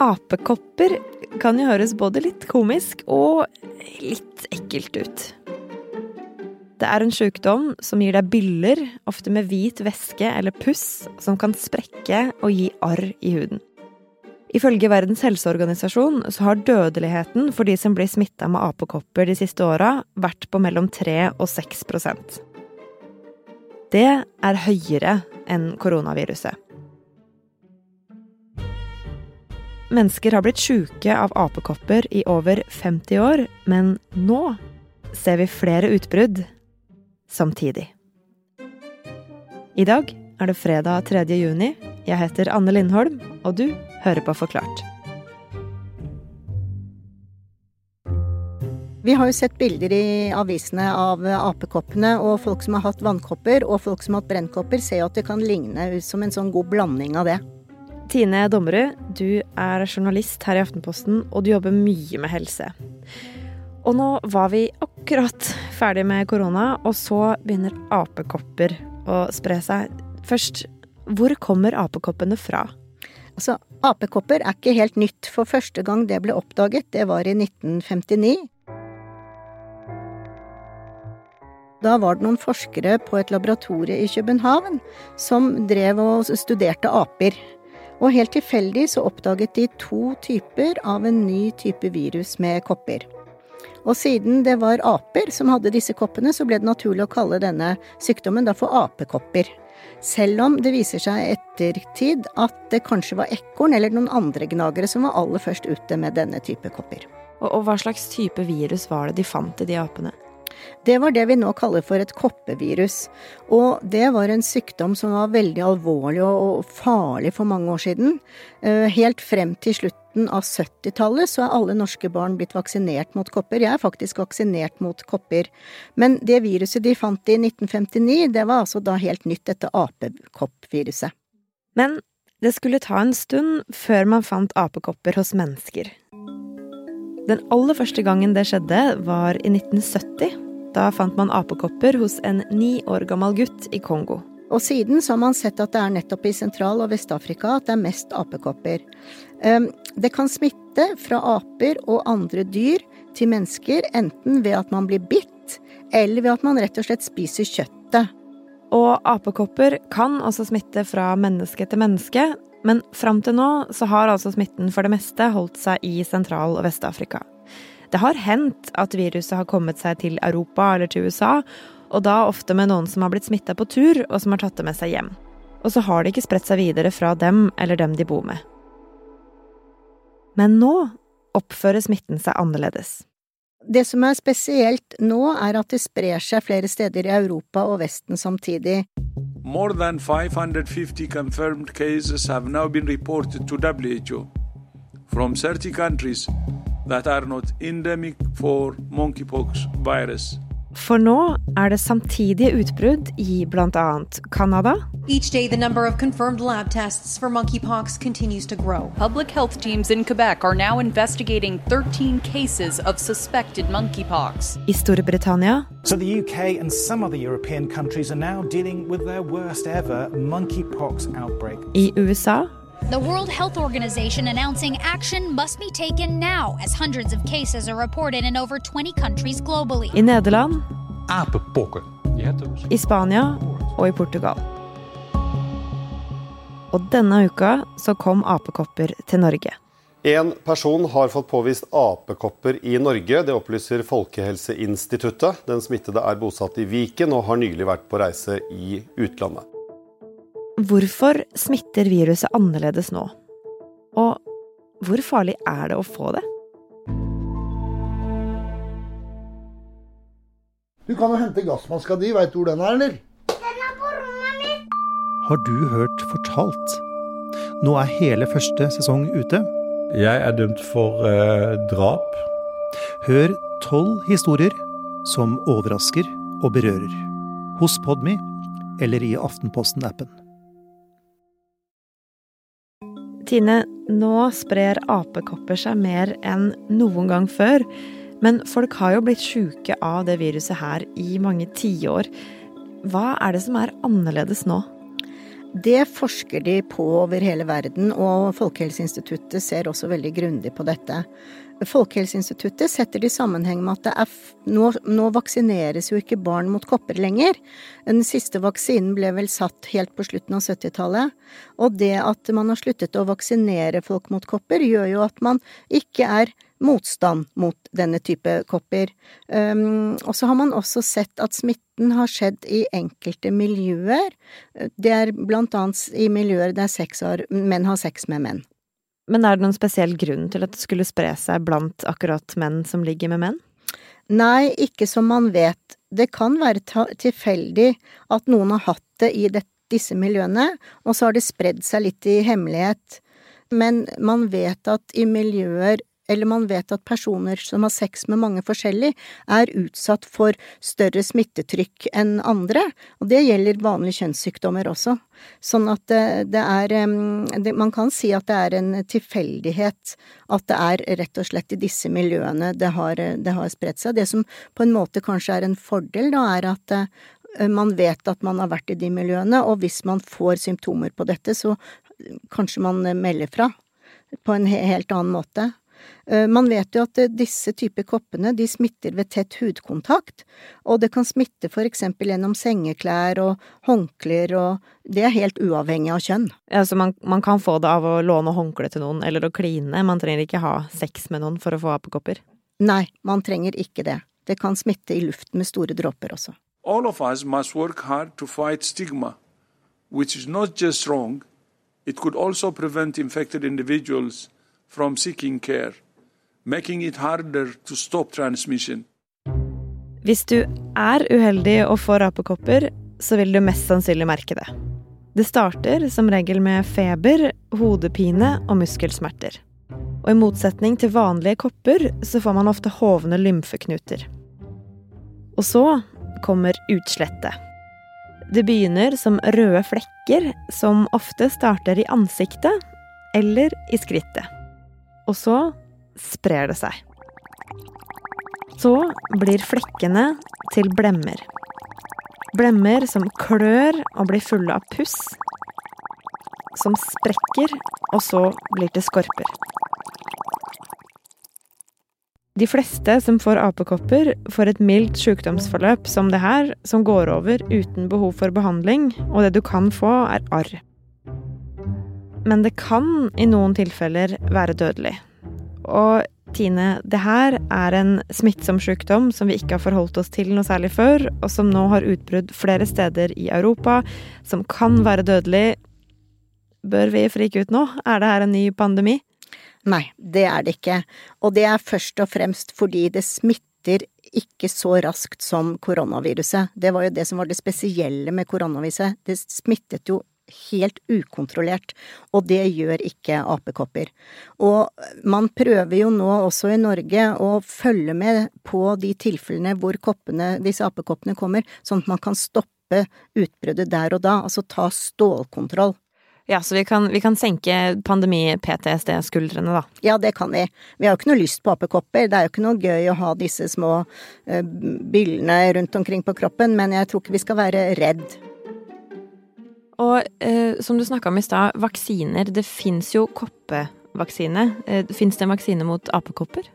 Apekopper kan jo høres både litt komisk og litt ekkelt ut. Det er en sjukdom som gir deg byller, ofte med hvit væske eller puss, som kan sprekke og gi arr i huden. Ifølge Verdens helseorganisasjon så har dødeligheten for de som blir smitta med apekopper de siste åra, vært på mellom 3 og 6% Det er høyere enn koronaviruset. Mennesker har blitt sjuke av apekopper i over 50 år, men nå ser vi flere utbrudd samtidig. I dag er det fredag 3. juni. Jeg heter Anne Lindholm, og du hører på Forklart. Vi har jo sett bilder i avisene av apekoppene, og folk som har hatt vannkopper og folk som har hatt brennkopper, ser jo at det kan ligne ut som en sånn god blanding av det. Tine Dommerud, du er journalist her i Aftenposten, og du jobber mye med helse. Og nå var vi akkurat ferdig med korona, og så begynner apekopper å spre seg. Først, hvor kommer apekoppene fra? Altså, apekopper er ikke helt nytt, for første gang det ble oppdaget, det var i 1959. Da var det noen forskere på et laboratorie i København som drev og studerte aper. Og helt tilfeldig så oppdaget de to typer av en ny type virus med kopper. Og siden det var aper som hadde disse koppene, så ble det naturlig å kalle denne sykdommen da for apekopper. Selv om det viser seg ettertid at det kanskje var ekorn eller noen andre gnagere som var aller først ute med denne type kopper. Og, og hva slags type virus var det de fant i de apene? Det var det vi nå kaller for et koppevirus. Og det var en sykdom som var veldig alvorlig og farlig for mange år siden. Eh, helt frem til slutten av 70-tallet så er alle norske barn blitt vaksinert mot kopper. Jeg er faktisk vaksinert mot kopper. Men det viruset de fant i 1959, det var altså da helt nytt, dette apekoppviruset. Men det skulle ta en stund før man fant apekopper hos mennesker. Den aller første gangen det skjedde, var i 1970. Da fant man apekopper hos en ni år gammel gutt i Kongo. Og siden så har man sett at det er nettopp i Sentral- og Vest-Afrika at det er mest apekopper. Ehm, det kan smitte fra aper og andre dyr til mennesker, enten ved at man blir bitt, eller ved at man rett og slett spiser kjøttet. Og apekopper kan også smitte fra menneske til menneske, men fram til nå så har altså smitten for det meste holdt seg i Sentral- og Vest-Afrika. Det har hendt at viruset har kommet seg til Europa eller til USA, og da ofte med noen som har blitt smitta på tur, og som har tatt det med seg hjem. Og så har det ikke spredt seg videre fra dem eller dem de bor med. Men nå oppfører smitten seg annerledes. Det som er spesielt nå, er at det sprer seg flere steder i Europa og Vesten samtidig. More than 550 confirmed cases have now been reported to WHO from 30 countries that are not endemic for monkeypox virus. For nå er det samtidige utbrudd i bl.a. Canada. Each day, the number of confirmed lab tests for monkeypox continues to grow. Public health teams in Quebec are now investigating 13 cases of suspected monkeypox. I Storbritannia. So the UK and some other European countries are now dealing with their worst ever monkeypox outbreak. I USA. The World Health Organization announcing action must be taken now as hundreds of cases are reported in over 20 countries globally. I Nederland. Apepokken. I Spania og i Portugal. Og denne uka så kom apekopper til Norge. En person har fått påvist apekopper i Norge. Det opplyser Folkehelseinstituttet. Den smittede er bosatt i Viken og har nylig vært på reise i utlandet. Hvorfor smitter viruset annerledes nå? Og hvor farlig er det å få det? Du kan jo hente gassmaska di. Veit du hvor den er, eller? Den er på rommet mitt. Har du hørt Fortalt? Nå er hele første sesong ute. Jeg er dømt for eh, drap. Hør tolv historier som overrasker og berører. Hos Podme eller i Aftenposten-appen. Tine, nå sprer apekopper seg mer enn noen gang før. Men folk har jo blitt sjuke av det viruset her i mange tiår. Hva er det som er annerledes nå? Det forsker de på over hele verden, og Folkehelseinstituttet ser også veldig grundig på dette. Folkehelseinstituttet setter det i sammenheng med at nå, nå, vaksineres jo ikke barn mot kopper lenger. Den siste vaksinen ble vel satt helt på slutten av 70-tallet. Og det at man har sluttet å vaksinere folk mot kopper, gjør jo at man ikke er motstand mot denne type kopper. Um, og så har man også sett at smitten har skjedd i enkelte miljøer. Det er blant annet i miljøer der har, menn har sex med menn. Men er det noen spesiell grunn til at det skulle spre seg blant akkurat menn som ligger med menn? Nei, ikke som man vet. Det kan være tilfeldig at noen har hatt det i det, disse miljøene, og så har det spredd seg litt i hemmelighet. Men man vet at i miljøer eller man vet at personer som har sex med mange forskjellig, er utsatt for større smittetrykk enn andre, og det gjelder vanlige kjønnssykdommer også. Sånn at det, er Man kan si at det er en tilfeldighet at det er rett og slett i disse miljøene det har, har spredt seg. Det som på en måte kanskje er en fordel, da, er at eh, man vet at man har vært i de miljøene, og hvis man får symptomer på dette, så kanskje man melder fra på en helt annen måte. Eh, man vet jo at eh, disse typer koppene de smitter ved tett hudkontakt, og det kan smitte for eksempel gjennom sengeklær og håndklær, og det er helt uavhengig av kjønn. Ja, Så man, man kan få det av å låne håndkle til noen, eller å kline, man trenger ikke ha sex med noen for å få apekopper? Nei, man trenger ikke det. Det kan smitte i luften med store dråper også. All of us must work hard to fight stigma, which is not just wrong, it could also prevent infected individuals from seeking care, making it harder to stop transmission. Hvis du er uheldig og får apekopper, så vil du mest sannsynlig merke det. Det starter som regel med feber, hodepine og muskelsmerter. Og i motsetning til vanlige kopper, så får man ofte hovne lymfeknuter. Og så kommer utslettet. Det begynner som røde flekker, som ofte starter i ansiktet eller i skrittet. Og så sprer det seg. Så blir flekkene til blemmer. Blemmer som klør og blir fulle av puss. Som sprekker, og så blir til skorper. De fleste som får apekopper, får et mildt sykdomsforløp som det her, som går over uten behov for behandling, og det du kan få, er arr. Men det kan i noen tilfeller være dødelig. Og Tine, det her er en smittsom sykdom som vi ikke har forholdt oss til noe særlig før, og som nå har utbrudd flere steder i Europa, som kan være dødelig. Bør vi frike ut nå? Er det her en ny pandemi? Nei, det er det ikke. Og det er først og fremst fordi det smitter ikke så raskt som koronaviruset. Det var jo det som var det spesielle med koronaviruset. Det smittet jo helt ukontrollert, og det gjør ikke apekopper. Og man prøver jo nå også i Norge å følge med på de tilfellene hvor koppene, disse apekoppene kommer, sånn at man kan stoppe utbruddet der og da, altså ta stålkontroll. Ja, så vi kan, vi kan senke pandemi-PTSD-skuldrene, da? Ja, det kan vi. Vi har jo ikke noe lyst på apekopper. Det er jo ikke noe gøy å ha disse små uh, billene rundt omkring på kroppen, men jeg tror ikke vi skal være redd. Og eh, som du snakka om i stad, vaksiner. Det fins jo koppevaksine. Eh, fins det en vaksine mot apekopper?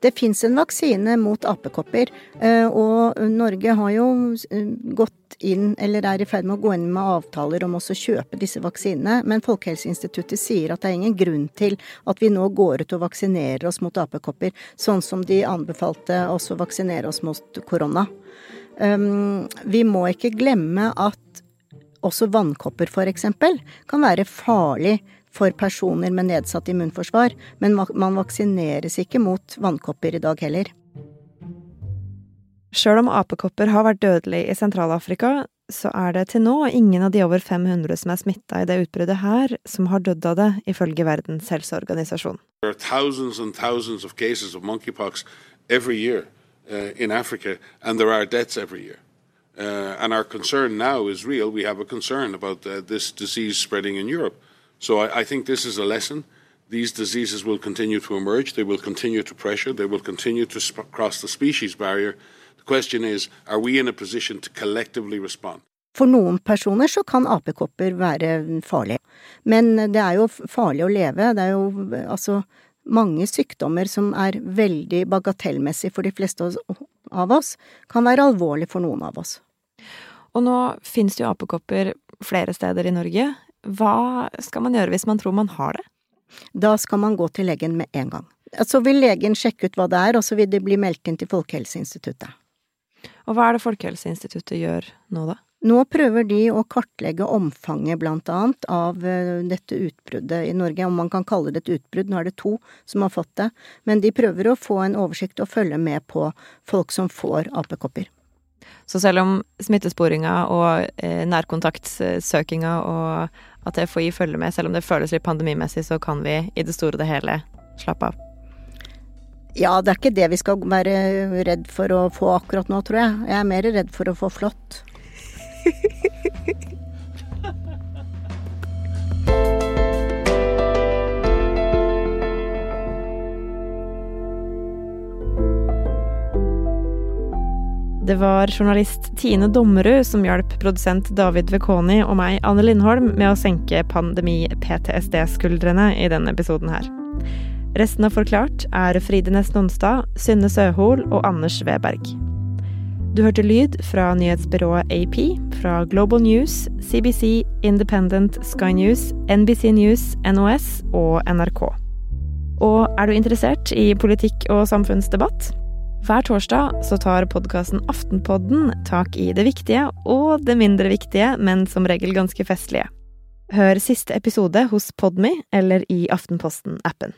Det fins en vaksine mot apekopper, eh, og Norge har jo eh, gått inn, eller er i ferd med å gå inn med avtaler om også å kjøpe disse vaksinene. Men Folkehelseinstituttet sier at det er ingen grunn til at vi nå går ut og vaksinerer oss mot apekopper, sånn som de anbefalte oss å vaksinere oss mot korona. Um, vi må ikke glemme at også vannkopper f.eks. kan være farlig for personer med nedsatt immunforsvar, men man vaksineres ikke mot vannkopper i dag heller. Sjøl om apekopper har vært dødelig i Sentral-Afrika, så er det til nå ingen av de over 500 som er smitta i det utbruddet her, som har dødd av det, ifølge Verdens helseorganisasjon. Det er tusenvis og tusenvis av cases av monkeypox every år i Afrika, og det er are deaths every year. Uh, and our concern now is real. We have a concern about uh, this disease spreading in Europe. So I, I, think this is a lesson. These diseases will continue to emerge. They will continue to pressure. They will continue to cross the species barrier. The question is, are we in a position to collectively respond? For noen personer så kan apekopper være farlige, men det er jo farlig å leve. Det er jo altså mange sykdommer som er veldig bagatellmessig for de fleste av oss, kan være alvorlig for noen av oss. Og nå finnes det jo apekopper flere steder i Norge. Hva skal man gjøre hvis man tror man har det? Da skal man gå til legen med en gang. Så vil legen sjekke ut hva det er, og så vil det bli meldt inn til Folkehelseinstituttet. Og hva er det Folkehelseinstituttet gjør nå, da? Nå prøver de å kartlegge omfanget, blant annet, av eh, dette utbruddet i Norge, om man kan kalle det et utbrudd, nå er det to som har fått det, men de prøver å få en oversikt og følge med på folk som får apekopper. Så selv om smittesporinga og eh, nærkontaktsøkinga og at FHI følger med, selv om det føles litt pandemimessig, så kan vi i det store og det hele slappe av? Ja, det er ikke det vi skal være redd for å få akkurat nå, tror jeg. Jeg er mer redd for å få flått. Det var journalist Tine Dommerud som hjalp produsent David Vekoni og meg, Anne Lindholm, med å senke pandemi-PTSD-skuldrene i denne episoden her. Resten av Forklart er Fride Nest Nonstad, Synne Søhol og Anders Weberg. Du hørte lyd fra nyhetsbyrået AP, fra Global News, CBC, Independent, Sky News, NBC News, NOS og NRK. Og er du interessert i politikk og samfunnsdebatt? Hver torsdag så tar podkasten Aftenpodden tak i det viktige og det mindre viktige, men som regel ganske festlige. Hør siste episode hos Podme eller i Aftenposten-appen.